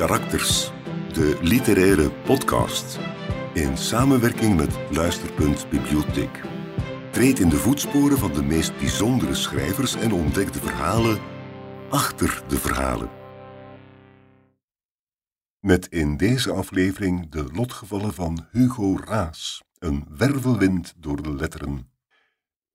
Karakters, de literaire podcast. In samenwerking met Luisterpunt Bibliotheek. Treed in de voetsporen van de meest bijzondere schrijvers en ontdek de verhalen achter de verhalen. Met in deze aflevering de lotgevallen van Hugo Raas, een wervelwind door de letteren.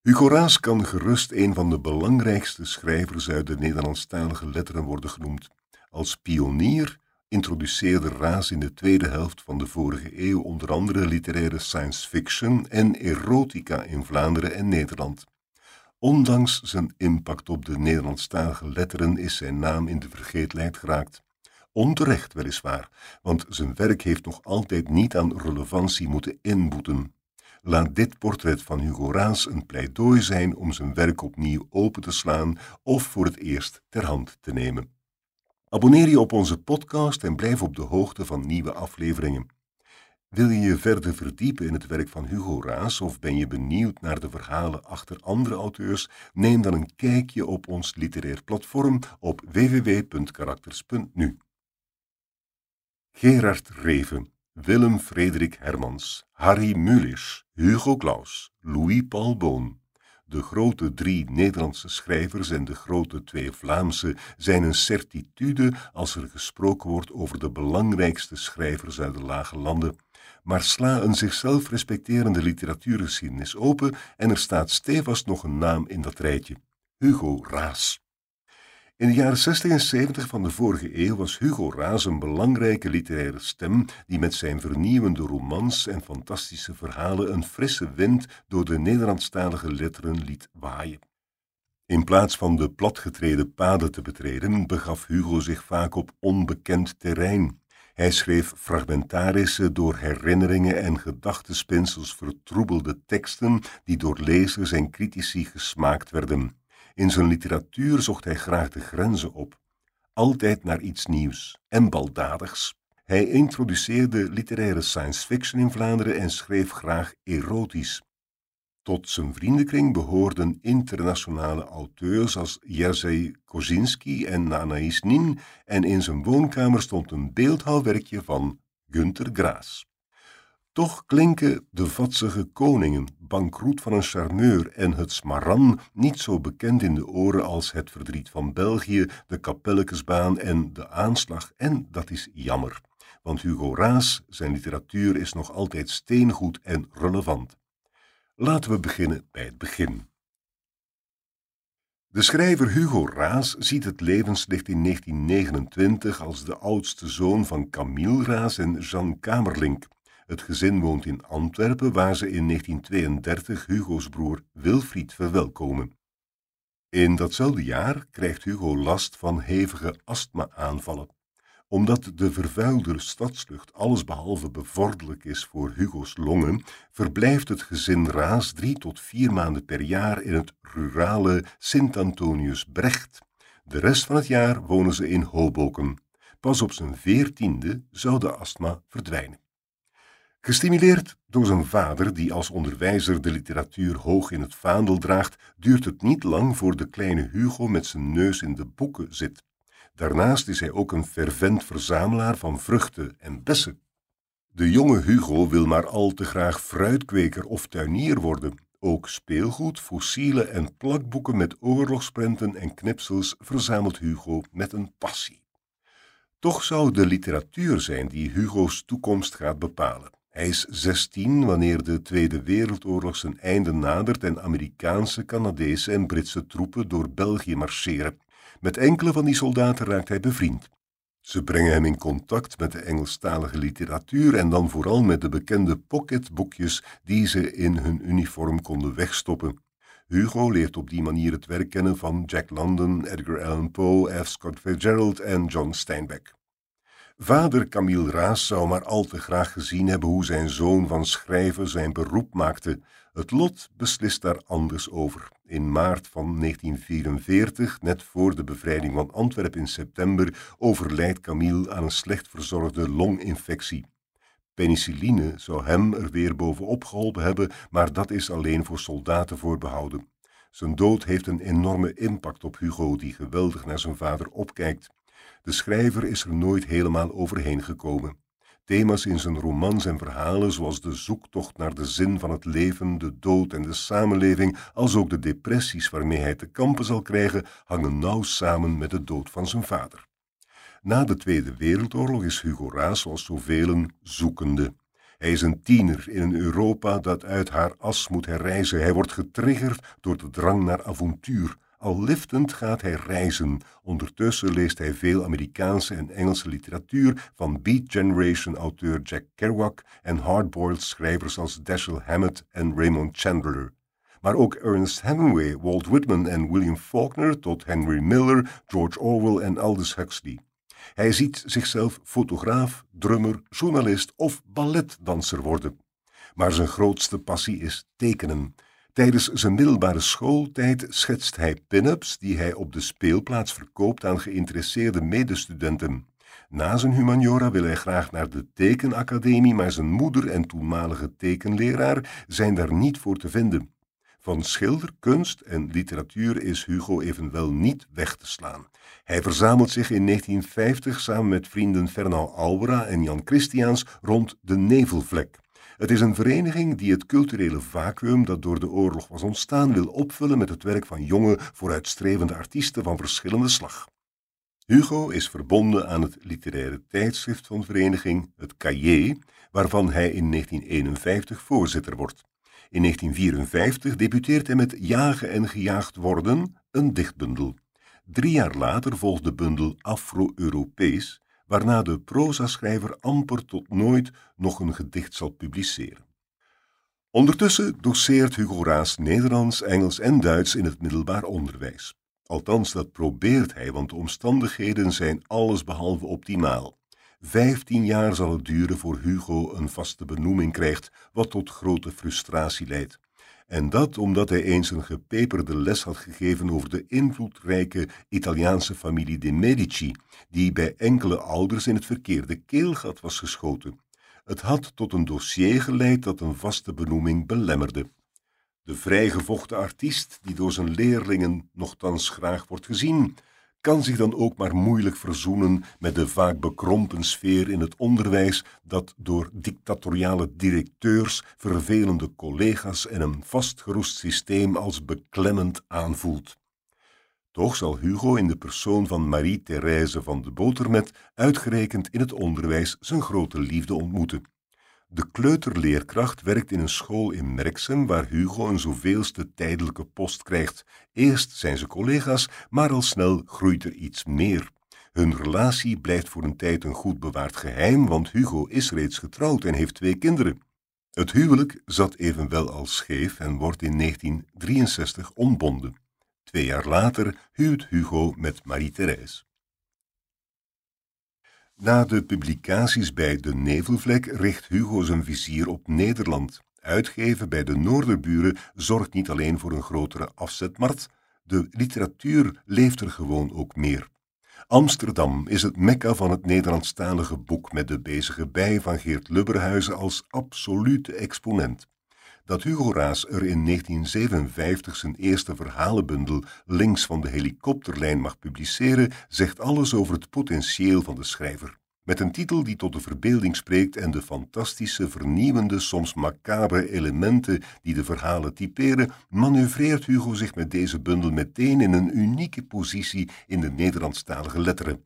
Hugo Raas kan gerust een van de belangrijkste schrijvers uit de Nederlandstalige letteren worden genoemd. Als pionier introduceerde Raas in de tweede helft van de vorige eeuw onder andere literaire science fiction en erotica in Vlaanderen en Nederland. Ondanks zijn impact op de Nederlandstalige letteren is zijn naam in de vergeetlijst geraakt. Onterecht weliswaar, want zijn werk heeft nog altijd niet aan relevantie moeten inboeten. Laat dit portret van Hugo Raas een pleidooi zijn om zijn werk opnieuw open te slaan of voor het eerst ter hand te nemen. Abonneer je op onze podcast en blijf op de hoogte van nieuwe afleveringen. Wil je je verder verdiepen in het werk van Hugo Raas of ben je benieuwd naar de verhalen achter andere auteurs? Neem dan een kijkje op ons literair platform op www.karakters.nu. Gerard Reven, Willem Frederik Hermans, Harry Mulisch, Hugo Claus, Louis Paul Boon, de grote drie Nederlandse schrijvers en de grote twee Vlaamse zijn een certitude als er gesproken wordt over de belangrijkste schrijvers uit de lage landen. Maar sla een zichzelf respecterende literatuurgeschiedenis open en er staat stevast nog een naam in dat rijtje: Hugo Raas. In de jaren 60 en 70 van de vorige eeuw was Hugo Raas een belangrijke literaire stem die met zijn vernieuwende romans en fantastische verhalen een frisse wind door de Nederlandstalige letteren liet waaien. In plaats van de platgetreden paden te betreden, begaf Hugo zich vaak op onbekend terrein. Hij schreef fragmentarische, door herinneringen en gedachtenspinsels vertroebelde teksten die door lezers en critici gesmaakt werden. In zijn literatuur zocht hij graag de grenzen op, altijd naar iets nieuws en baldadigs. Hij introduceerde literaire science fiction in Vlaanderen en schreef graag erotisch. Tot zijn vriendenkring behoorden internationale auteurs als Jerzy Kozinski en Anaïs Nin en in zijn woonkamer stond een beeldhouwwerkje van Günter Graas. Toch klinken de vatsige koningen, bankroet van een charmeur en het smaran niet zo bekend in de oren als het verdriet van België, de kapellekesbaan en de aanslag en dat is jammer, want Hugo Raas, zijn literatuur is nog altijd steengoed en relevant. Laten we beginnen bij het begin. De schrijver Hugo Raas ziet het levenslicht in 1929 als de oudste zoon van Camille Raas en Jean Kamerlink. Het gezin woont in Antwerpen, waar ze in 1932 Hugo's broer Wilfried verwelkomen. In datzelfde jaar krijgt Hugo last van hevige astma-aanvallen. Omdat de vervuilde stadslucht allesbehalve bevorderlijk is voor Hugo's longen, verblijft het gezin Raas drie tot vier maanden per jaar in het rurale Sint-Antonius Brecht. De rest van het jaar wonen ze in Hoboken. Pas op zijn veertiende zou de astma verdwijnen. Gestimuleerd door zijn vader, die als onderwijzer de literatuur hoog in het vaandel draagt, duurt het niet lang voor de kleine Hugo met zijn neus in de boeken zit. Daarnaast is hij ook een fervent verzamelaar van vruchten en bessen. De jonge Hugo wil maar al te graag fruitkweker of tuinier worden. Ook speelgoed, fossielen en plakboeken met oorlogsprenten en knipsels verzamelt Hugo met een passie. Toch zou de literatuur zijn die Hugo's toekomst gaat bepalen. Hij is 16 wanneer de Tweede Wereldoorlog zijn einde nadert en Amerikaanse, Canadese en Britse troepen door België marcheren. Met enkele van die soldaten raakt hij bevriend. Ze brengen hem in contact met de Engelstalige literatuur en dan vooral met de bekende pocketboekjes die ze in hun uniform konden wegstoppen. Hugo leert op die manier het werk kennen van Jack London, Edgar Allan Poe, F. Scott Fitzgerald en John Steinbeck. Vader Camille Raas zou maar al te graag gezien hebben hoe zijn zoon van schrijven zijn beroep maakte. Het lot beslist daar anders over. In maart van 1944, net voor de bevrijding van Antwerpen in september, overlijdt Camille aan een slecht verzorgde longinfectie. Penicilline zou hem er weer bovenop geholpen hebben, maar dat is alleen voor soldaten voorbehouden. Zijn dood heeft een enorme impact op Hugo, die geweldig naar zijn vader opkijkt. De schrijver is er nooit helemaal overheen gekomen. Thema's in zijn romans en verhalen, zoals de zoektocht naar de zin van het leven, de dood en de samenleving, als ook de depressies waarmee hij te kampen zal krijgen, hangen nauw samen met de dood van zijn vader. Na de Tweede Wereldoorlog is Hugo Raas, zoals zoveel, zoekende. Hij is een tiener in een Europa dat uit haar as moet herreizen. Hij wordt getriggerd door de drang naar avontuur. Al liftend gaat hij reizen. Ondertussen leest hij veel Amerikaanse en Engelse literatuur van Beat Generation auteur Jack Kerouac en hardboiled schrijvers als Dashiell Hammett en Raymond Chandler. Maar ook Ernest Hemingway, Walt Whitman en William Faulkner tot Henry Miller, George Orwell en Aldous Huxley. Hij ziet zichzelf fotograaf, drummer, journalist of balletdanser worden. Maar zijn grootste passie is tekenen. Tijdens zijn middelbare schooltijd schetst hij pin-ups die hij op de speelplaats verkoopt aan geïnteresseerde medestudenten. Na zijn humaniora wil hij graag naar de tekenacademie, maar zijn moeder en toenmalige tekenleraar zijn daar niet voor te vinden. Van schilder, kunst en literatuur is Hugo evenwel niet weg te slaan. Hij verzamelt zich in 1950 samen met vrienden Fernand Albera en Jan Christiaans rond de Nevelvlek. Het is een vereniging die het culturele vacuüm dat door de oorlog was ontstaan wil opvullen met het werk van jonge, vooruitstrevende artiesten van verschillende slag. Hugo is verbonden aan het literaire tijdschrift van de vereniging, het Cahiers, waarvan hij in 1951 voorzitter wordt. In 1954 debuteert hij met Jagen en gejaagd worden, een dichtbundel. Drie jaar later volgt de bundel Afro-Europees, waarna de prozaschrijver amper tot nooit nog een gedicht zal publiceren. Ondertussen doseert Hugo Raas Nederlands, Engels en Duits in het middelbaar onderwijs. Althans, dat probeert hij, want de omstandigheden zijn allesbehalve optimaal. Vijftien jaar zal het duren voor Hugo een vaste benoeming krijgt, wat tot grote frustratie leidt. En dat omdat hij eens een gepeperde les had gegeven over de invloedrijke Italiaanse familie de Medici, die bij enkele ouders in het verkeerde keelgat was geschoten. Het had tot een dossier geleid dat een vaste benoeming belemmerde. De vrijgevochten artiest, die door zijn leerlingen nogthans graag wordt gezien, kan zich dan ook maar moeilijk verzoenen met de vaak bekrompen sfeer in het onderwijs dat door dictatoriale directeurs, vervelende collega's en een vastgeroest systeem als beklemmend aanvoelt. Toch zal Hugo in de persoon van Marie-Thérèse van de Botermet uitgerekend in het onderwijs zijn grote liefde ontmoeten. De kleuterleerkracht werkt in een school in Merksem waar Hugo een zoveelste tijdelijke post krijgt. Eerst zijn ze collega's, maar al snel groeit er iets meer. Hun relatie blijft voor een tijd een goed bewaard geheim, want Hugo is reeds getrouwd en heeft twee kinderen. Het huwelijk zat evenwel al scheef en wordt in 1963 ontbonden. Twee jaar later huwt Hugo met Marie-Thérèse. Na de publicaties bij De Nevelvlek richt Hugo zijn vizier op Nederland. Uitgeven bij de Noorderburen zorgt niet alleen voor een grotere afzetmarkt, de literatuur leeft er gewoon ook meer. Amsterdam is het mekka van het Nederlandstalige boek met de bezige bij van Geert Lubberhuizen als absolute exponent. Dat Hugo Raas er in 1957 zijn eerste verhalenbundel links van de helikopterlijn mag publiceren, zegt alles over het potentieel van de schrijver. Met een titel die tot de verbeelding spreekt en de fantastische, vernieuwende, soms macabre elementen die de verhalen typeren, manoeuvreert Hugo zich met deze bundel meteen in een unieke positie in de Nederlandstalige letteren.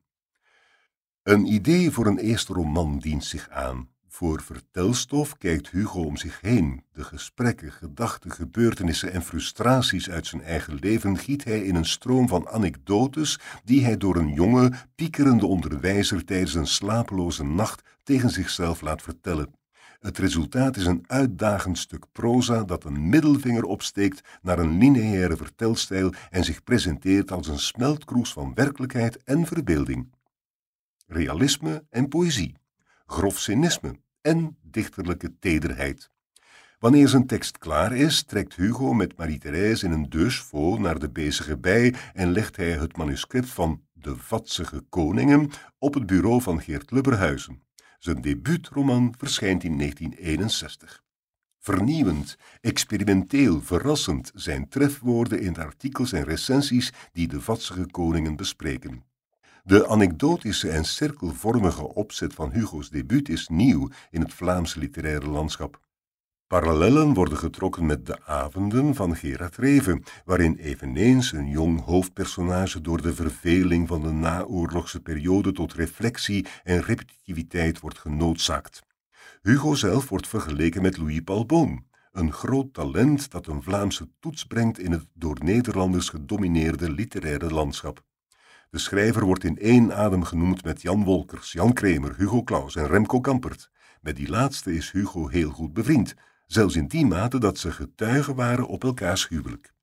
Een idee voor een eerste roman dient zich aan. Voor vertelstof kijkt Hugo om zich heen. De gesprekken, gedachten, gebeurtenissen en frustraties uit zijn eigen leven giet hij in een stroom van anekdotes die hij door een jonge, piekerende onderwijzer tijdens een slapeloze nacht tegen zichzelf laat vertellen. Het resultaat is een uitdagend stuk proza dat een middelvinger opsteekt naar een lineaire vertelstijl en zich presenteert als een smeltkroes van werkelijkheid en verbeelding. Realisme en poëzie, grof cynisme, en dichterlijke tederheid. Wanneer zijn tekst klaar is, trekt Hugo met Marie-Thérèse in een deux vol naar de bezige bij en legt hij het manuscript van De Vatsige Koningen op het bureau van Geert Lubberhuizen. Zijn debuutroman verschijnt in 1961. Vernieuwend, experimenteel, verrassend zijn trefwoorden in de artikels en recensies die de Vatsige Koningen bespreken. De anekdotische en cirkelvormige opzet van Hugo's debuut is nieuw in het Vlaamse literaire landschap. Parallellen worden getrokken met de avonden van Gerard Reven, waarin eveneens een jong hoofdpersonage door de verveling van de naoorlogse periode tot reflectie en repetitiviteit wordt genoodzaakt. Hugo zelf wordt vergeleken met Louis Paul Boon, een groot talent dat een Vlaamse toets brengt in het door Nederlanders gedomineerde literaire landschap. De schrijver wordt in één adem genoemd met Jan Wolkers, Jan Kremer, Hugo Claus en Remco Kampert. Met die laatste is Hugo heel goed bevriend, zelfs in die mate dat ze getuigen waren op elkaars huwelijk.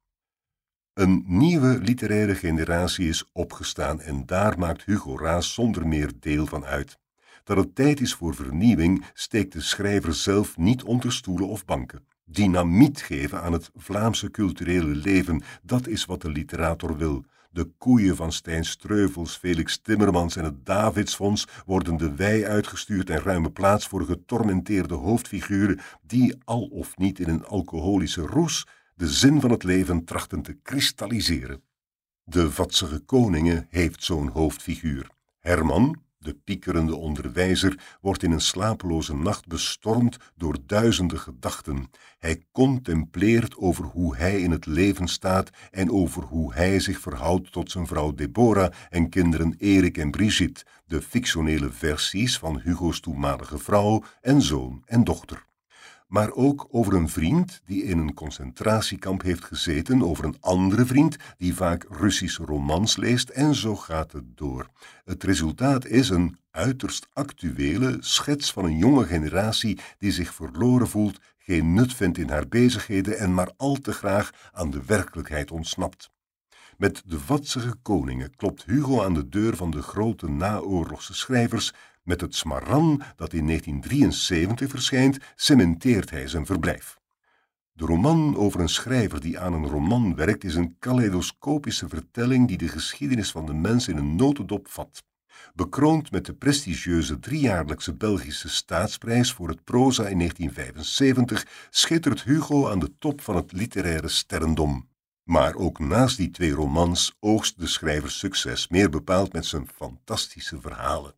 Een nieuwe literaire generatie is opgestaan en daar maakt Hugo Raas zonder meer deel van uit. Dat het tijd is voor vernieuwing steekt de schrijver zelf niet onder stoelen of banken. Dynamiet geven aan het Vlaamse culturele leven, dat is wat de literator wil. De koeien van Stijn Streuvels, Felix Timmermans en het Davidsfonds worden de wei uitgestuurd en ruime plaats voor getormenteerde hoofdfiguren die al of niet in een alcoholische roes de zin van het leven trachten te kristalliseren. De vatsige koningen heeft zo'n hoofdfiguur. Herman, de piekerende onderwijzer wordt in een slapeloze nacht bestormd door duizenden gedachten. Hij contempleert over hoe hij in het leven staat en over hoe hij zich verhoudt tot zijn vrouw Deborah en kinderen Erik en Brigitte, de fictionele versies van Hugo's toenmalige vrouw en zoon en dochter maar ook over een vriend die in een concentratiekamp heeft gezeten, over een andere vriend die vaak Russische romans leest en zo gaat het door. Het resultaat is een uiterst actuele schets van een jonge generatie die zich verloren voelt, geen nut vindt in haar bezigheden en maar al te graag aan de werkelijkheid ontsnapt. Met de vatsige koningen klopt Hugo aan de deur van de grote naoorlogse schrijvers met het Smarran dat in 1973 verschijnt, cementeert hij zijn verblijf. De roman over een schrijver die aan een roman werkt is een kaleidoscopische vertelling die de geschiedenis van de mens in een notendop vat. Bekroond met de prestigieuze driejaarlijkse Belgische staatsprijs voor het proza in 1975 schittert Hugo aan de top van het literaire sterrendom. Maar ook naast die twee romans oogst de schrijver succes, meer bepaald met zijn fantastische verhalen.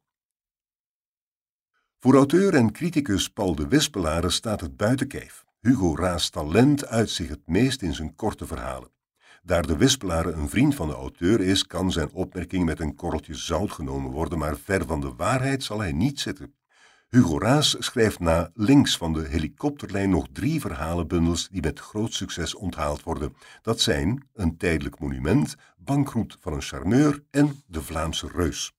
Voor auteur en criticus Paul de Wispelare staat het buiten kijf. Hugo Raas talent uit zich het meest in zijn korte verhalen. Daar de Wispelare een vriend van de auteur is, kan zijn opmerking met een korreltje zout genomen worden, maar ver van de waarheid zal hij niet zitten. Hugo Raas schrijft na Links van de helikopterlijn nog drie verhalenbundels die met groot succes onthaald worden. Dat zijn Een tijdelijk monument, Bankroet van een charmeur en De Vlaamse Reus.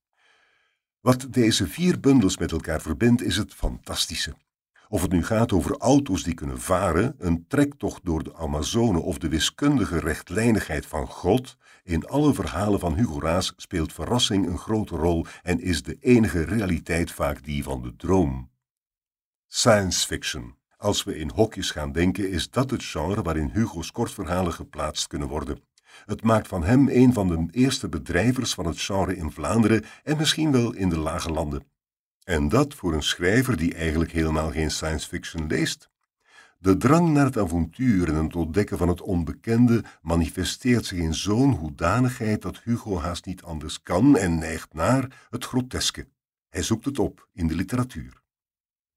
Wat deze vier bundels met elkaar verbindt is het fantastische. Of het nu gaat over auto's die kunnen varen, een trektocht door de Amazone of de wiskundige rechtlijnigheid van God, in alle verhalen van Hugo Raas speelt verrassing een grote rol en is de enige realiteit vaak die van de droom. Science fiction. Als we in hokjes gaan denken, is dat het genre waarin Hugo's kortverhalen geplaatst kunnen worden. Het maakt van hem een van de eerste bedrijvers van het genre in Vlaanderen en misschien wel in de lage landen. En dat voor een schrijver die eigenlijk helemaal geen science fiction leest. De drang naar het avontuur en het ontdekken van het onbekende manifesteert zich in zo'n hoedanigheid dat Hugo haast niet anders kan en neigt naar het groteske. Hij zoekt het op in de literatuur.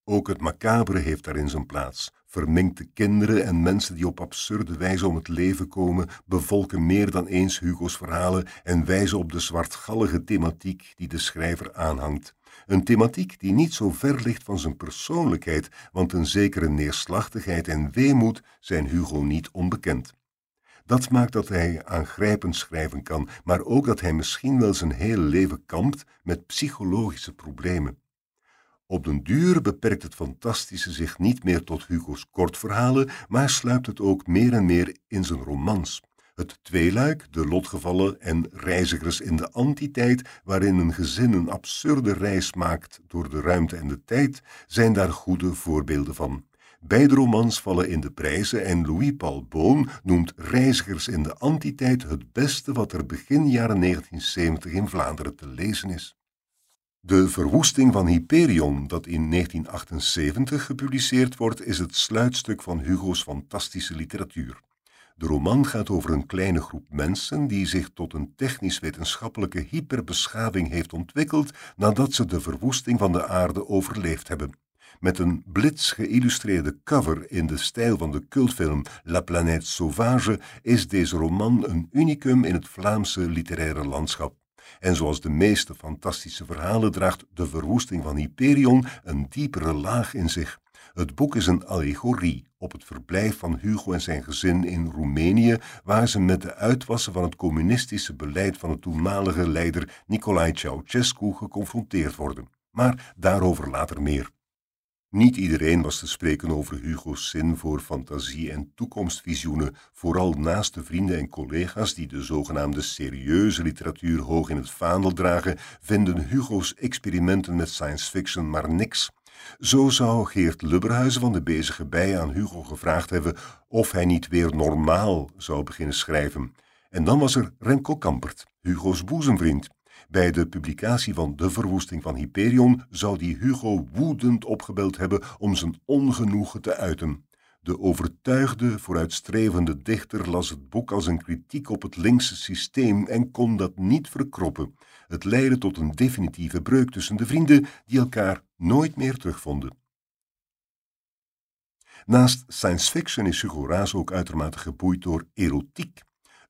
Ook het macabere heeft daarin zijn plaats. Verminkte kinderen en mensen die op absurde wijze om het leven komen, bevolken meer dan eens Hugo's verhalen en wijzen op de zwartgallige thematiek die de schrijver aanhangt. Een thematiek die niet zo ver ligt van zijn persoonlijkheid, want een zekere neerslachtigheid en weemoed zijn Hugo niet onbekend. Dat maakt dat hij aangrijpend schrijven kan, maar ook dat hij misschien wel zijn hele leven kampt met psychologische problemen. Op den duur beperkt het fantastische zich niet meer tot Hugo's kortverhalen, maar sluipt het ook meer en meer in zijn romans. Het tweeluik, de lotgevallen en reizigers in de antitijd, waarin een gezin een absurde reis maakt door de ruimte en de tijd, zijn daar goede voorbeelden van. Beide romans vallen in de prijzen en Louis-Paul Boon noemt Reizigers in de antitijd het beste wat er begin jaren 1970 in Vlaanderen te lezen is. De verwoesting van Hyperion, dat in 1978 gepubliceerd wordt, is het sluitstuk van Hugo's fantastische literatuur. De roman gaat over een kleine groep mensen die zich tot een technisch-wetenschappelijke hyperbeschaving heeft ontwikkeld nadat ze de verwoesting van de aarde overleefd hebben. Met een blits geïllustreerde cover in de stijl van de cultfilm La Planète Sauvage is deze roman een unicum in het Vlaamse literaire landschap. En zoals de meeste fantastische verhalen draagt de verwoesting van Hyperion een diepere laag in zich. Het boek is een allegorie op het verblijf van Hugo en zijn gezin in Roemenië, waar ze met de uitwassen van het communistische beleid van de toenmalige leider Nicolae Ceausescu geconfronteerd worden. Maar daarover later meer. Niet iedereen was te spreken over Hugo's zin voor fantasie en toekomstvisioenen, vooral naast de vrienden en collega's die de zogenaamde serieuze literatuur hoog in het vaandel dragen, vinden Hugo's experimenten met science fiction maar niks. Zo zou Geert Lubberhuizen van de Bezige Bij aan Hugo gevraagd hebben of hij niet weer normaal zou beginnen schrijven. En dan was er Remco Kampert, Hugo's boezemvriend. Bij de publicatie van De Verwoesting van Hyperion zou die Hugo woedend opgebeld hebben om zijn ongenoegen te uiten. De overtuigde, vooruitstrevende dichter las het boek als een kritiek op het linkse systeem en kon dat niet verkroppen. Het leidde tot een definitieve breuk tussen de vrienden die elkaar nooit meer terugvonden. Naast science fiction is Hugo Raas ook uitermate geboeid door erotiek.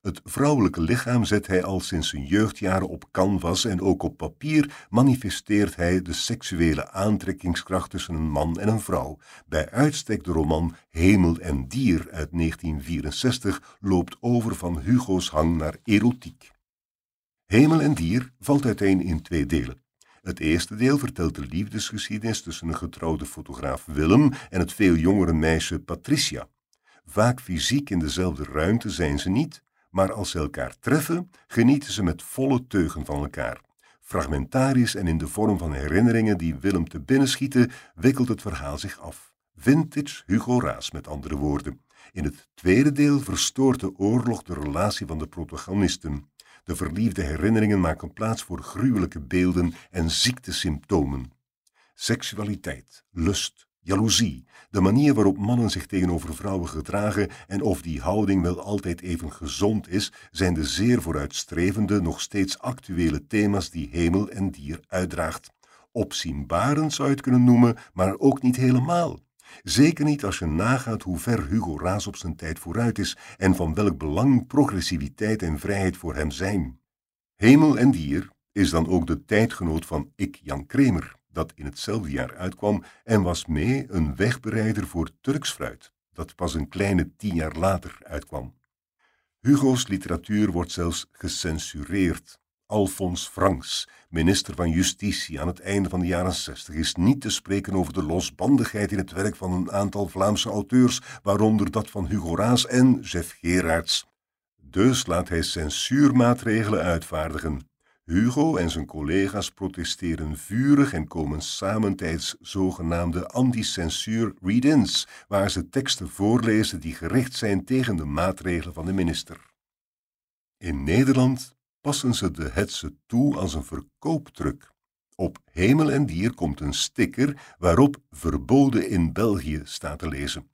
Het vrouwelijke lichaam zet hij al sinds zijn jeugdjaren op canvas en ook op papier manifesteert hij de seksuele aantrekkingskracht tussen een man en een vrouw. Bij uitstek de roman Hemel en Dier uit 1964 loopt over van Hugo's hang naar erotiek. Hemel en Dier valt uiteen in twee delen. Het eerste deel vertelt de liefdesgeschiedenis tussen een getrouwde fotograaf Willem en het veel jongere meisje Patricia. Vaak fysiek in dezelfde ruimte zijn ze niet, maar als ze elkaar treffen, genieten ze met volle teugen van elkaar. Fragmentarisch en in de vorm van herinneringen die Willem te binnen schieten, wikkelt het verhaal zich af. Vintage Hugo Raas, met andere woorden. In het tweede deel verstoort de oorlog de relatie van de protagonisten. De verliefde herinneringen maken plaats voor gruwelijke beelden en ziektesymptomen. Seksualiteit, lust, jaloezie, de manier waarop mannen zich tegenover vrouwen gedragen en of die houding wel altijd even gezond is, zijn de zeer vooruitstrevende, nog steeds actuele thema's die hemel en dier uitdraagt. Opzienbarend zou je het kunnen noemen, maar ook niet helemaal. Zeker niet als je nagaat hoe ver Hugo Raas op zijn tijd vooruit is en van welk belang progressiviteit en vrijheid voor hem zijn. Hemel en dier is dan ook de tijdgenoot van Ik Jan Kremer, dat in hetzelfde jaar uitkwam en was mee een wegbereider voor Turks fruit, dat pas een kleine tien jaar later uitkwam. Hugo's literatuur wordt zelfs gecensureerd. Alfons Franks, minister van Justitie aan het einde van de jaren 60, is niet te spreken over de losbandigheid in het werk van een aantal Vlaamse auteurs, waaronder dat van Hugo Raas en Jeff Gerards. Dus laat hij censuurmaatregelen uitvaardigen. Hugo en zijn collega's protesteren vurig en komen samen tijdens zogenaamde anti-censuur read-ins, waar ze teksten voorlezen die gericht zijn tegen de maatregelen van de minister. In Nederland passen ze de hetze toe als een verkooptruc. Op Hemel en Dier komt een sticker waarop verboden in België staat te lezen.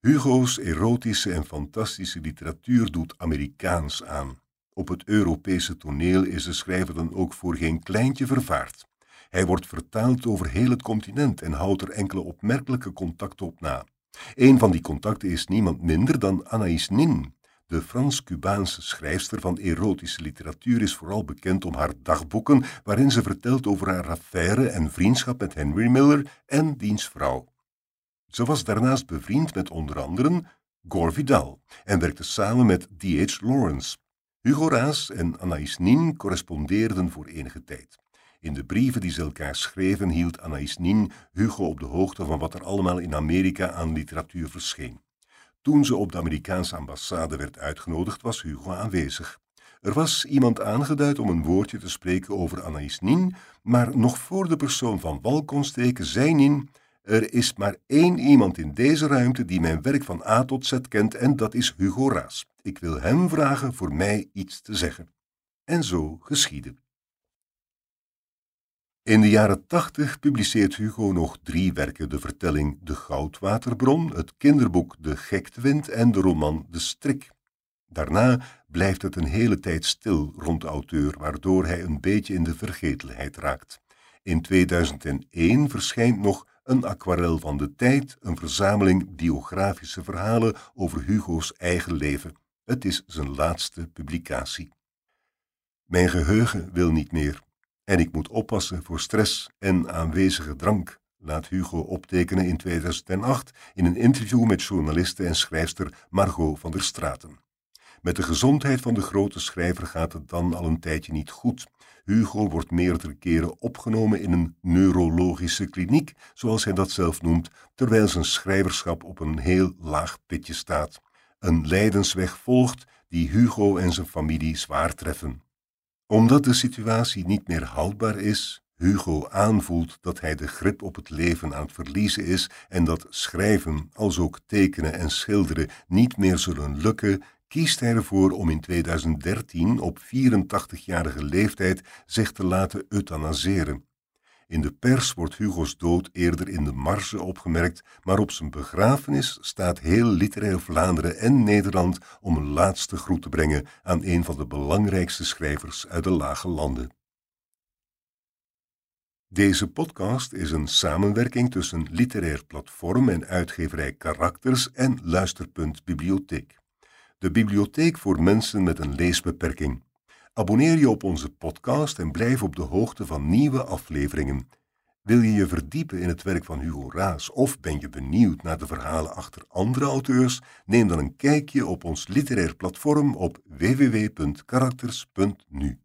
Hugo's erotische en fantastische literatuur doet Amerikaans aan. Op het Europese toneel is de schrijver dan ook voor geen kleintje vervaard. Hij wordt vertaald over heel het continent en houdt er enkele opmerkelijke contacten op na. Een van die contacten is niemand minder dan Anaïs Nin. De Frans-Cubaanse schrijfster van erotische literatuur is vooral bekend om haar dagboeken, waarin ze vertelt over haar affaire en vriendschap met Henry Miller en diens vrouw. Ze was daarnaast bevriend met onder anderen Gore Vidal en werkte samen met D.H. Lawrence. Hugo Raas en Anaïs Nin correspondeerden voor enige tijd. In de brieven die ze elkaar schreven hield Anaïs Nin Hugo op de hoogte van wat er allemaal in Amerika aan literatuur verscheen. Toen ze op de Amerikaanse ambassade werd uitgenodigd, was Hugo aanwezig. Er was iemand aangeduid om een woordje te spreken over Anaïs Nin, maar nog voor de persoon van wal kon steken, zei Nin, er is maar één iemand in deze ruimte die mijn werk van A tot Z kent en dat is Hugo Raas. Ik wil hem vragen voor mij iets te zeggen. En zo geschiedde. In de jaren tachtig publiceert Hugo nog drie werken: de vertelling De Goudwaterbron, het kinderboek De Gektewind en de roman De Strik. Daarna blijft het een hele tijd stil rond de auteur, waardoor hij een beetje in de vergetelheid raakt. In 2001 verschijnt nog een aquarel van de tijd, een verzameling biografische verhalen over Hugo's eigen leven. Het is zijn laatste publicatie. Mijn geheugen wil niet meer en ik moet oppassen voor stress en aanwezige drank, laat Hugo optekenen in 2008 in een interview met journaliste en schrijfster Margot van der Straten. Met de gezondheid van de grote schrijver gaat het dan al een tijdje niet goed. Hugo wordt meerdere keren opgenomen in een neurologische kliniek, zoals hij dat zelf noemt, terwijl zijn schrijverschap op een heel laag pitje staat. Een lijdensweg volgt die Hugo en zijn familie zwaar treffen. Omdat de situatie niet meer houdbaar is, Hugo aanvoelt dat hij de grip op het leven aan het verliezen is en dat schrijven, als ook tekenen en schilderen niet meer zullen lukken, kiest hij ervoor om in 2013 op 84-jarige leeftijd zich te laten euthanaseren. In de pers wordt Hugo's dood eerder in de marge opgemerkt, maar op zijn begrafenis staat heel literair Vlaanderen en Nederland om een laatste groet te brengen aan een van de belangrijkste schrijvers uit de lage landen. Deze podcast is een samenwerking tussen Literair Platform en uitgeverij Karakters en Luisterpunt Bibliotheek de bibliotheek voor mensen met een leesbeperking. Abonneer je op onze podcast en blijf op de hoogte van nieuwe afleveringen. Wil je je verdiepen in het werk van Hugo Raas of ben je benieuwd naar de verhalen achter andere auteurs? Neem dan een kijkje op ons literair platform op www.karakters.nu.